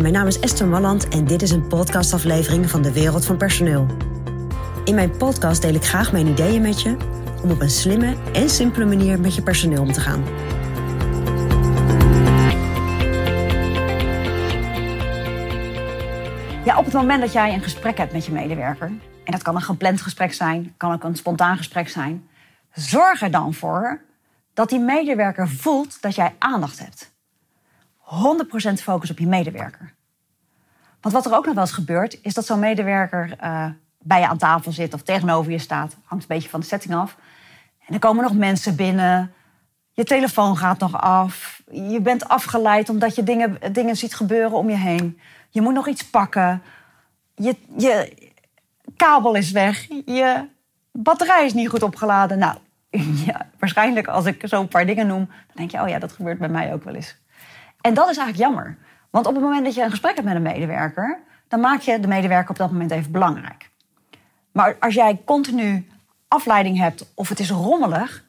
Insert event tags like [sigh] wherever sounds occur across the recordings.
Mijn naam is Esther Malland en dit is een podcastaflevering van de Wereld van Personeel. In mijn podcast deel ik graag mijn ideeën met je om op een slimme en simpele manier met je personeel om te gaan. Ja, op het moment dat jij een gesprek hebt met je medewerker, en dat kan een gepland gesprek zijn, kan ook een spontaan gesprek zijn, zorg er dan voor dat die medewerker voelt dat jij aandacht hebt. 100% focus op je medewerker. Want wat er ook nog wel eens gebeurt, is dat zo'n medewerker uh, bij je aan tafel zit of tegenover je staat. Hangt een beetje van de setting af. En er komen nog mensen binnen. Je telefoon gaat nog af. Je bent afgeleid omdat je dingen, dingen ziet gebeuren om je heen. Je moet nog iets pakken. Je, je kabel is weg. Je batterij is niet goed opgeladen. Nou, [laughs] ja, waarschijnlijk als ik zo een paar dingen noem, dan denk je, oh ja, dat gebeurt bij mij ook wel eens. En dat is eigenlijk jammer. Want op het moment dat je een gesprek hebt met een medewerker, dan maak je de medewerker op dat moment even belangrijk. Maar als jij continu afleiding hebt of het is rommelig,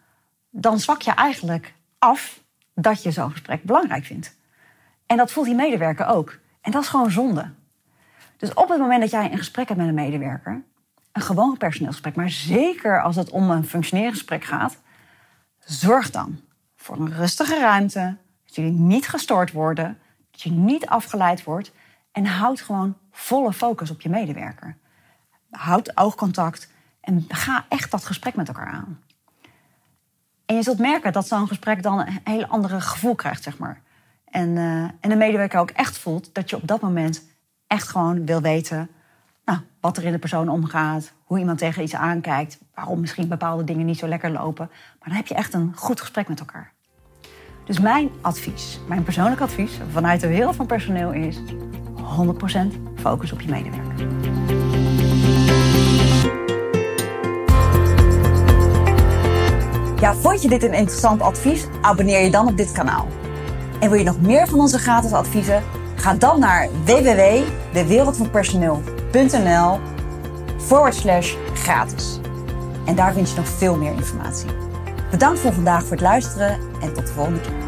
dan zwak je eigenlijk af dat je zo'n gesprek belangrijk vindt. En dat voelt die medewerker ook. En dat is gewoon zonde. Dus op het moment dat jij een gesprek hebt met een medewerker, een gewoon personeelsgesprek, maar zeker als het om een functioneringsgesprek gaat, zorg dan voor een rustige ruimte, jullie niet gestoord worden, dat je niet afgeleid wordt en houd gewoon volle focus op je medewerker. Houd oogcontact en ga echt dat gesprek met elkaar aan. En je zult merken dat zo'n gesprek dan een heel andere gevoel krijgt, zeg maar. En, uh, en de medewerker ook echt voelt dat je op dat moment echt gewoon wil weten nou, wat er in de persoon omgaat, hoe iemand tegen iets aankijkt, waarom misschien bepaalde dingen niet zo lekker lopen. Maar dan heb je echt een goed gesprek met elkaar. Dus mijn advies, mijn persoonlijk advies vanuit de wereld van personeel is 100% focus op je medewerker. Ja, vond je dit een interessant advies? Abonneer je dan op dit kanaal. En wil je nog meer van onze gratis adviezen? Ga dan naar www.dewereldvanpersoneel.nl forward slash gratis. En daar vind je nog veel meer informatie. Bedankt voor vandaag voor het luisteren en tot de volgende keer.